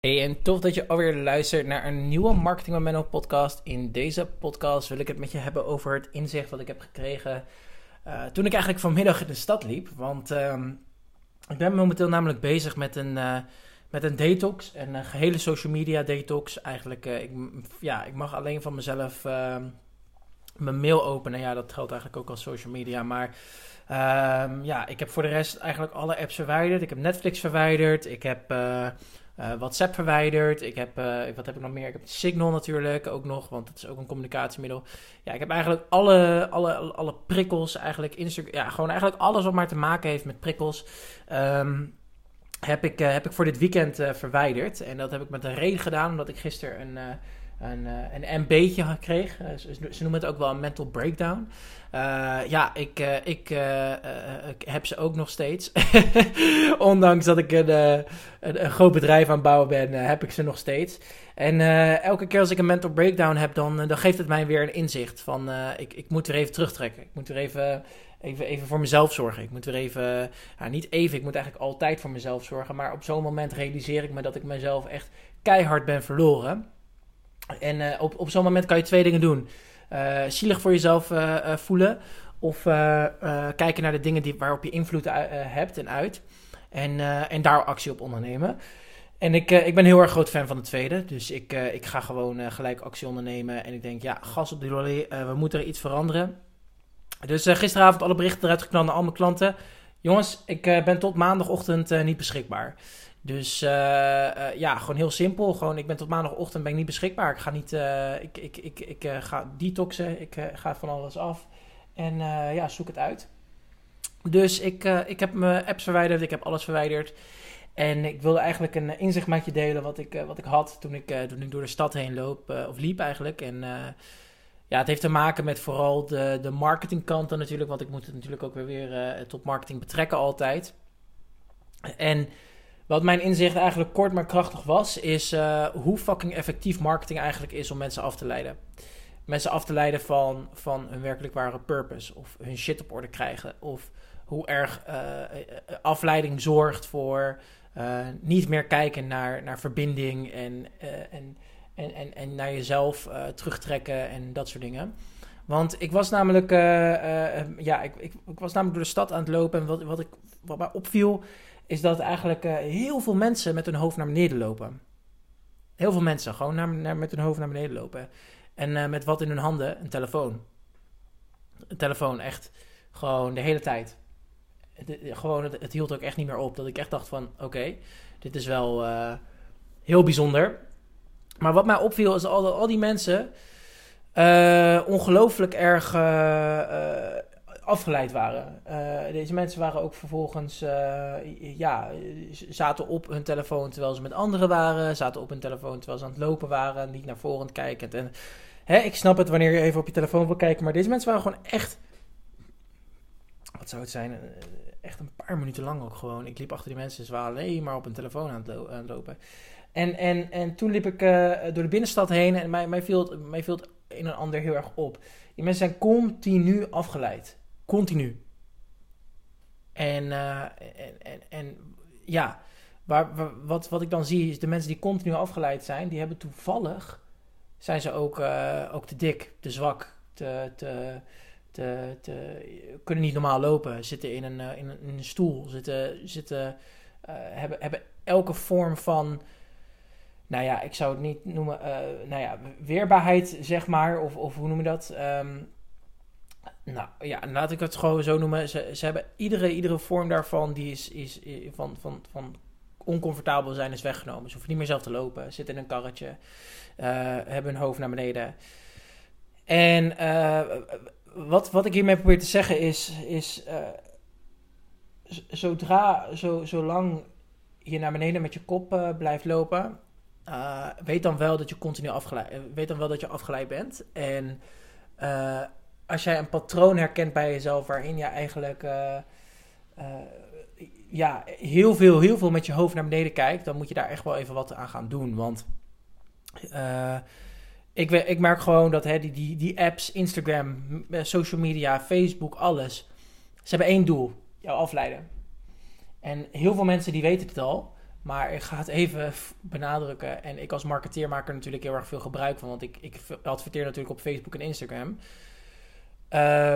Hey, en tof dat je alweer luistert naar een nieuwe Marketing Momento podcast. In deze podcast wil ik het met je hebben over het inzicht wat ik heb gekregen uh, toen ik eigenlijk vanmiddag in de stad liep. Want uh, ik ben momenteel namelijk bezig met een, uh, met een detox, een gehele social media detox. Eigenlijk, ik, ja, ik mag alleen van mezelf ehm, mijn mail openen. Ja, dat geldt eigenlijk ook als social media, maar... Ehm, ja, ik heb voor de rest eigenlijk alle apps verwijderd. Ik heb Netflix verwijderd. Ik heb uh, WhatsApp verwijderd. Ik heb, uh, wat heb ik nog meer? Ik heb Signal natuurlijk ook nog, want dat is ook een communicatiemiddel. Ja, ik heb eigenlijk alle, alle, alle prikkels, eigenlijk Instagram, ja, gewoon eigenlijk alles wat maar te maken heeft met prikkels. Um, heb ik, uh, heb ik voor dit weekend verwijderd. En dat heb ik met een reden gedaan, omdat ik gisteren een een, uh, een MB'tje kreeg. Uh, ze, ze, noemen het ook wel een mental breakdown. Uh, ja, ik, ik, ik, heb ze ook nog steeds. Ondanks dat ik een, een, groot bedrijf aan het bouwen ben, heb ik ze nog steeds. En elke keer als ik een mental breakdown heb, dan, dan geeft het mij weer een inzicht van ik, ik moet weer even terugtrekken. Ik moet weer even, even, even voor mezelf zorgen. Ik moet weer even, ja, niet even, ik moet eigenlijk altijd voor mezelf zorgen. Maar op zo'n moment realiseer ik me dat ik mezelf echt keihard ben verloren. En uh, op, op zo'n moment kan je twee dingen doen. Uh, zielig voor jezelf uh, voelen. Of kijken naar de dingen die, waarop je invloed hebt en uit. En, en daar actie op ondernemen. En ik, ik ben heel erg groot fan van het tweede. Dus ik, ik ga gewoon gelijk actie ondernemen. En ik denk, ja, gas op die lolly. we moeten er iets veranderen. Dus gisteravond alle berichten eruit geknald naar al mijn klanten. Jongens, ik ben tot maandagochtend niet beschikbaar. Dus uh, uh, ja, gewoon heel simpel. Gewoon, ik ben tot maandagochtend ben ik niet beschikbaar. Ik ga niet, uh, ik, ik, ik, ik ga detoxen. Ik ga van alles af. En ja, zoek het uit. Dus ik, ik heb mijn apps verwijderd. Ik heb alles verwijderd. En ik wilde eigenlijk een inzicht met je delen wat ik, wat ik had toen ik, toen ik door de stad heen loop. of liep eigenlijk. En ja, het heeft te maken met vooral de, de marketingkanten natuurlijk. Want ik moet het natuurlijk ook weer, weer tot marketing betrekken altijd. En wat mijn inzicht eigenlijk kort maar krachtig was, is uh, hoe fucking effectief marketing eigenlijk is om mensen af te leiden. Mensen af te leiden van, van hun werkelijk ware purpose. Of hun shit op orde krijgen. Of hoe erg uh, afleiding zorgt voor niet meer kijken naar, naar verbinding en, en, en, en, en naar jezelf terugtrekken en dat soort dingen. Want ik was namelijk, ja, ik, ik, ik, was namelijk door de stad aan het lopen en wat, wat, ik, wat mij opviel is dat eigenlijk uh, heel veel mensen met hun hoofd naar beneden lopen. Heel veel mensen gewoon naar, naar, met hun hoofd naar beneden lopen. En uh, met wat in hun handen? Een telefoon. Een telefoon, echt. Gewoon de hele tijd. Het, gewoon, het, het, hield ook echt niet meer op. Dat ik echt dacht van, oké, dit is wel heel bijzonder. Maar wat mij opviel is al, al die mensen ongelooflijk erg afgeleid waren. Uh, deze mensen waren ook vervolgens, uh, ja, zaten op hun telefoon terwijl ze met anderen waren, zaten op hun telefoon terwijl ze aan het lopen waren, niet naar voren kijkend. En hè, ik snap het wanneer je even op je telefoon wil kijken, maar deze mensen waren gewoon echt, wat zou het zijn, eh, echt een paar minuten lang ook gewoon. Ik liep achter die mensen, ze waren alleen maar op hun telefoon aan het, lopen. En, en, en toen liep ik door de binnenstad heen en mij, mij, viel, mij viel het een en ander heel erg op. Die mensen zijn continu afgeleid. Continu. En, uh, en, en, en, ja, waar, wat, wat ik dan zie is de mensen die continu afgeleid zijn, die hebben toevallig, zijn ze ook, uh, ook te dik, te zwak, te, te, te, kunnen niet normaal lopen, zitten in een, in een, in een stoel, zitten, zitten hebben, hebben elke vorm van, nou ja, ik zou het niet noemen, nou ja, weerbaarheid, zeg maar, of, of hoe noem je dat? Um, nou ja, laat ik het gewoon zo noemen. Ze, ze hebben iedere, iedere vorm daarvan die is, is, van, van, van oncomfortabel zijn is weggenomen. Ze hoeven niet meer zelf te lopen, zitten in een karretje, uh, hebben hun hoofd naar beneden. En uh, wat, wat ik hiermee probeer te zeggen is, is uh, zodra, zo, zolang je naar beneden met je kop blijft lopen, weet dan wel dat je continu afgeleid, weet dan wel dat je afgeleid bent. En als jij een patroon herkent bij jezelf waarin je eigenlijk uh, uh, ja, heel, veel, heel veel met je hoofd naar beneden kijkt, dan moet je daar echt wel even wat aan gaan doen. Want uh, ik, ik merk gewoon dat hè, die, die, die apps, Instagram, social media, Facebook, alles, ze hebben één doel: jou afleiden. En heel veel mensen die weten het al, Maar ik ga het even benadrukken. En ik als marketeer maak er natuurlijk heel erg veel gebruik van. Want ik, ik adverteer natuurlijk op Facebook en Instagram. Uh,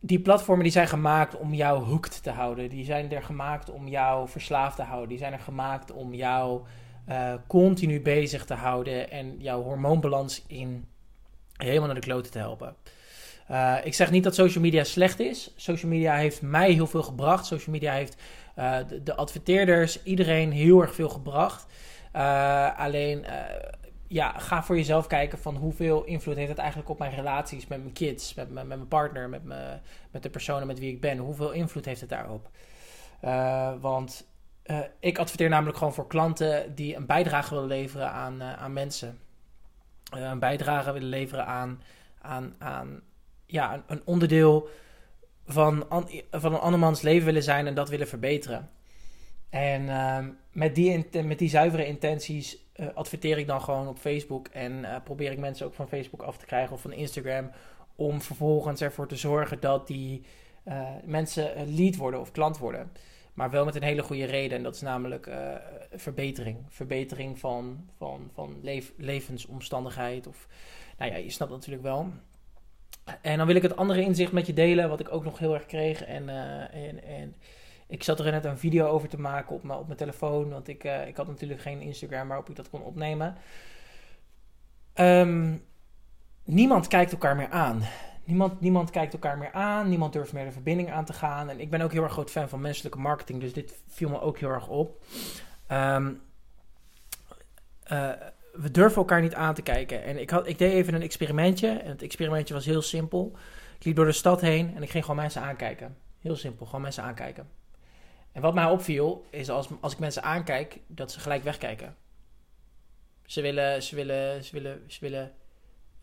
die platformen die zijn gemaakt om jou hooked te houden. Die zijn er gemaakt om jou verslaafd te houden. Die zijn er gemaakt om jou uh, continu bezig te houden. En jouw hormoonbalans in helemaal naar de kloten te helpen. Uh, ik zeg niet dat social media slecht is. Social media heeft mij heel veel gebracht. Social media heeft uh, de, de, adverteerders, iedereen heel erg veel gebracht. Alleen, ja, ga voor jezelf kijken van hoeveel invloed heeft het eigenlijk op mijn relaties met mijn kids, met, met, mijn partner, met, me, met de personen met wie ik ben. Hoeveel invloed heeft het daarop? want ik adverteer namelijk gewoon voor klanten die een bijdrage willen leveren aan, aan mensen. een bijdrage willen leveren aan, aan, aan ja, een, een onderdeel van, van een andermans leven willen zijn en dat willen verbeteren. En uh, met, die, met die zuivere intenties uh, adverteer ik dan gewoon op Facebook en uh, probeer ik mensen ook van Facebook af te krijgen of van Instagram. Om vervolgens ervoor te zorgen dat die uh, mensen lead worden of klant worden. Maar wel met een hele goede reden. En dat is namelijk verbetering. Verbetering van, van, van levensomstandigheid. Of, nou ja, je snapt natuurlijk wel. En dan wil ik het andere inzicht met je delen, wat ik ook nog heel erg kreeg. En, en, en ik zat er net een video over te maken op mijn, op mijn telefoon, want ik, uh, ik had natuurlijk geen Instagram waarop ik dat kon opnemen. Um, niemand kijkt elkaar meer aan. Niemand, niemand kijkt elkaar meer aan, niemand durft meer de verbinding aan te gaan. En ik ben ook heel erg groot fan van menselijke marketing, dus dit viel me ook heel erg op. Um, uh, we durven elkaar niet aan te kijken. En ik, had, ik deed even een experimentje. En het experimentje was heel simpel. Ik liep door de stad heen en ik ging gewoon mensen aankijken. Heel simpel, gewoon mensen aankijken. En wat mij opviel, is als, als ik mensen aankijk, dat ze gelijk wegkijken. Ze willen, ze willen, ze willen, ze willen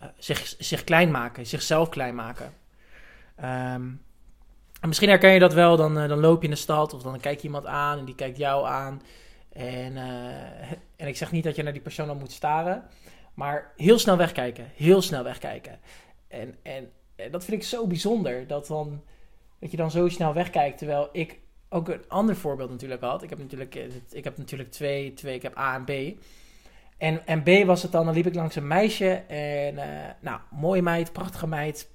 uh, zich, zich klein maken, zichzelf klein maken. Um, en misschien herken je dat wel, dan, uh, dan loop je in de stad of dan kijk je iemand aan en die kijkt jou aan. En, uh, en ik zeg niet dat je naar die persoon dan moet staren, maar heel snel wegkijken. Heel snel wegkijken. En, en, en dat vind ik zo bijzonder, dat, dan, dat je dan zo snel wegkijkt. Terwijl ik ook een ander voorbeeld natuurlijk had. Ik heb natuurlijk, eh, ik heb natuurlijk twee, twee, ik heb A en B. En, en B was het dan, dan liep ik langs een meisje en uh, nou, mooie meid, prachtige meid.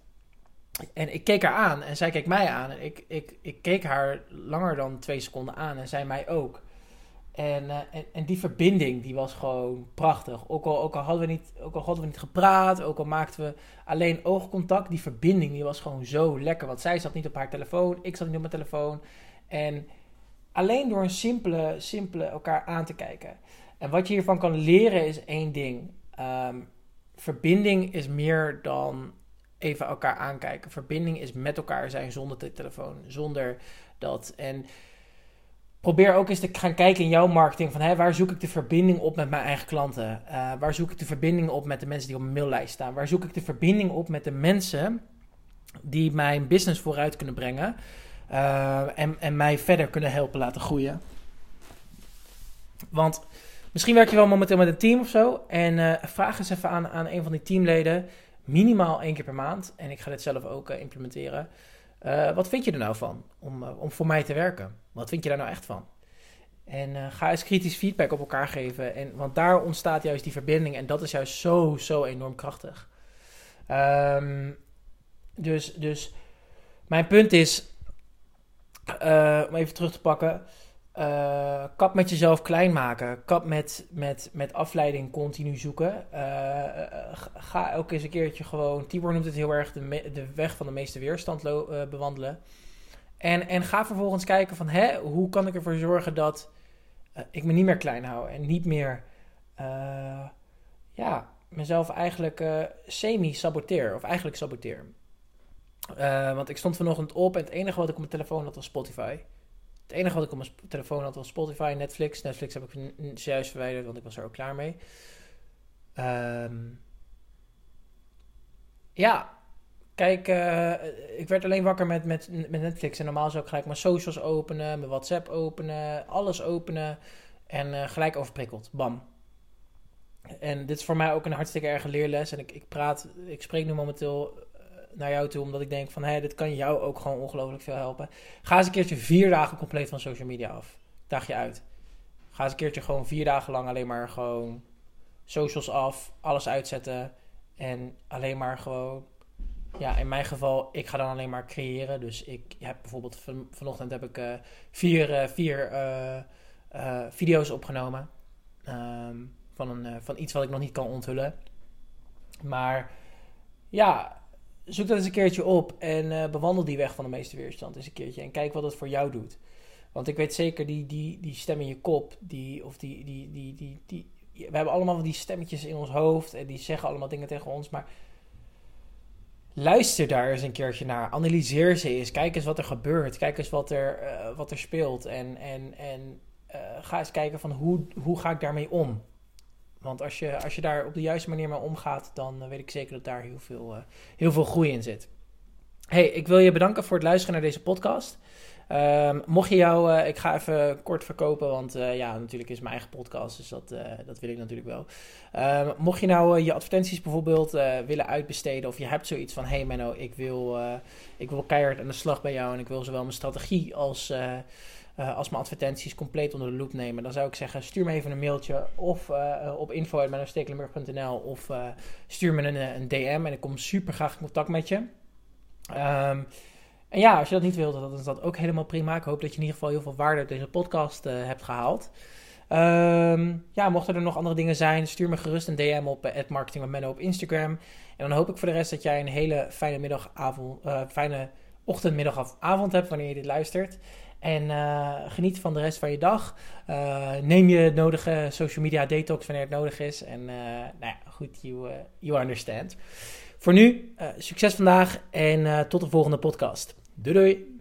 En ik keek haar aan en zij keek mij aan. En ik, ik, ik keek haar langer dan twee seconden aan en zij mij ook. En, uh, en, en, die verbinding die was gewoon prachtig. Ook al, ook, al hadden we niet, ook al hadden we niet gepraat, ook al maakten we alleen oogcontact, die verbinding die was gewoon zo lekker. Want zij zat niet op haar telefoon, ik zat niet op mijn telefoon. En alleen door een simpele, simpele elkaar aan te kijken. En wat je hiervan kan leren is één ding. Um, verbinding is meer dan even elkaar aankijken. Verbinding is met elkaar zijn zonder de telefoon, zonder dat. En probeer ook eens te gaan kijken in jouw marketing van hè, waar zoek ik de verbinding op met mijn eigen klanten? Uh, waar zoek ik de verbinding op met de mensen die op mijn maillijst staan? Waar zoek ik de verbinding op met de mensen die mijn business vooruit kunnen brengen uh, en, en mij verder kunnen helpen laten groeien? Want misschien werk je wel momenteel met een team of zo en uh, vraag eens even aan, aan een van die teamleden, minimaal één keer per maand, en ik ga dit zelf ook implementeren. wat vind je er nou van om, om voor mij te werken? Wat vind je daar nou echt van? En ga eens kritisch feedback op elkaar geven. En, want daar ontstaat juist die verbinding. En dat is juist zo, zo enorm krachtig. Um, dus, dus mijn punt is. Uh, om even terug te pakken. Uh, kap met jezelf klein maken. Kap met, met, met afleiding continu zoeken. ga elke eens een keertje gewoon. Tibor noemt het heel erg de, de weg van de meeste weerstand bewandelen. En, en ga vervolgens kijken van, hè, hoe kan ik ervoor zorgen dat ik me niet meer klein hou en niet meer, ja, mezelf eigenlijk semi-saboteer, of eigenlijk saboteer. Want ik stond vanochtend op en het enige wat ik op mijn telefoon had was Spotify. Het enige wat ik op mijn telefoon had was Spotify, Netflix. Netflix heb ik juist verwijderd, want ik was er ook klaar mee. Um, ja, Kijk, uh, ik werd alleen wakker met, met, met Netflix. En normaal zou ik gelijk mijn socials openen, mijn WhatsApp openen, alles openen. En uh, gelijk overprikkeld. Bam. En dit is voor mij ook een hartstikke erge leerles. En ik, ik praat, ik spreek nu momenteel eh, naar jou toe, omdat ik denk van, hé, dit kan jou ook gewoon ongelooflijk veel helpen. Ga eens een keertje vier dagen compleet van social media af. Daag je uit. Ga eens een keertje gewoon vier dagen lang alleen maar gewoon socials af, alles uitzetten. En alleen maar gewoon, ja, in mijn geval, ik ga dan alleen maar creëren. Dus ik heb bijvoorbeeld van, vanochtend heb ik uh, vier, uh, vier uh, video's opgenomen. Um, van, een, van iets wat ik nog niet kan onthullen. Maar ja, zoek dat eens een keertje op en bewandel die weg van de meeste weerstand eens een keertje. En kijk wat het voor jou doet. Want ik weet zeker, die, die, die stem in je kop, die, of die, die, die, die, die, we hebben allemaal die stemmetjes in ons hoofd en die zeggen allemaal dingen tegen ons, maar luister daar eens een keertje naar. Analyseer ze eens. Kijk eens wat er gebeurt. Kijk eens wat er, uh, wat er speelt. En, en, en uh, ga eens kijken van hoe, hoe ga ik daarmee om. Want als je, als je daar op de juiste manier mee omgaat, dan weet ik zeker dat daar heel veel, uh, heel veel groei in zit. Hey, ik wil je bedanken voor het luisteren naar deze podcast. Um, mocht je jou, uh, ik ga even kort verkopen, want uh, ja, natuurlijk is mijn eigen podcast, dus dat, uh, dat wil ik natuurlijk wel. Um, mocht je nou je advertenties bijvoorbeeld willen uitbesteden, of je hebt zoiets van: hey Menno, ik wil, ik wil keihard aan de slag bij jou en ik wil zowel mijn strategie als, als mijn advertenties compleet onder de loep nemen, dan zou ik zeggen: stuur me even een mailtje of op info.mennostekelenburg.nl of stuur me een, een, DM en ik kom super graag in contact met je. Um, en ja, als je dat niet wilt, dan is dat ook helemaal prima. Ik hoop dat je in ieder geval heel veel waarde uit deze podcast uh, hebt gehaald. Um, ja, mochten er nog andere dingen zijn, stuur me gerust een DM op uh, marketingmenno op Instagram. En dan hoop ik voor de rest dat jij een hele fijne middagavond, uh, fijne ochtend, middag of avond hebt wanneer je dit luistert. En geniet van de rest van je dag. Neem je nodige social media detox wanneer het nodig is. En nou ja, goed, you, you understand. Voor nu, succes vandaag en tot de volgende podcast. Doei doei!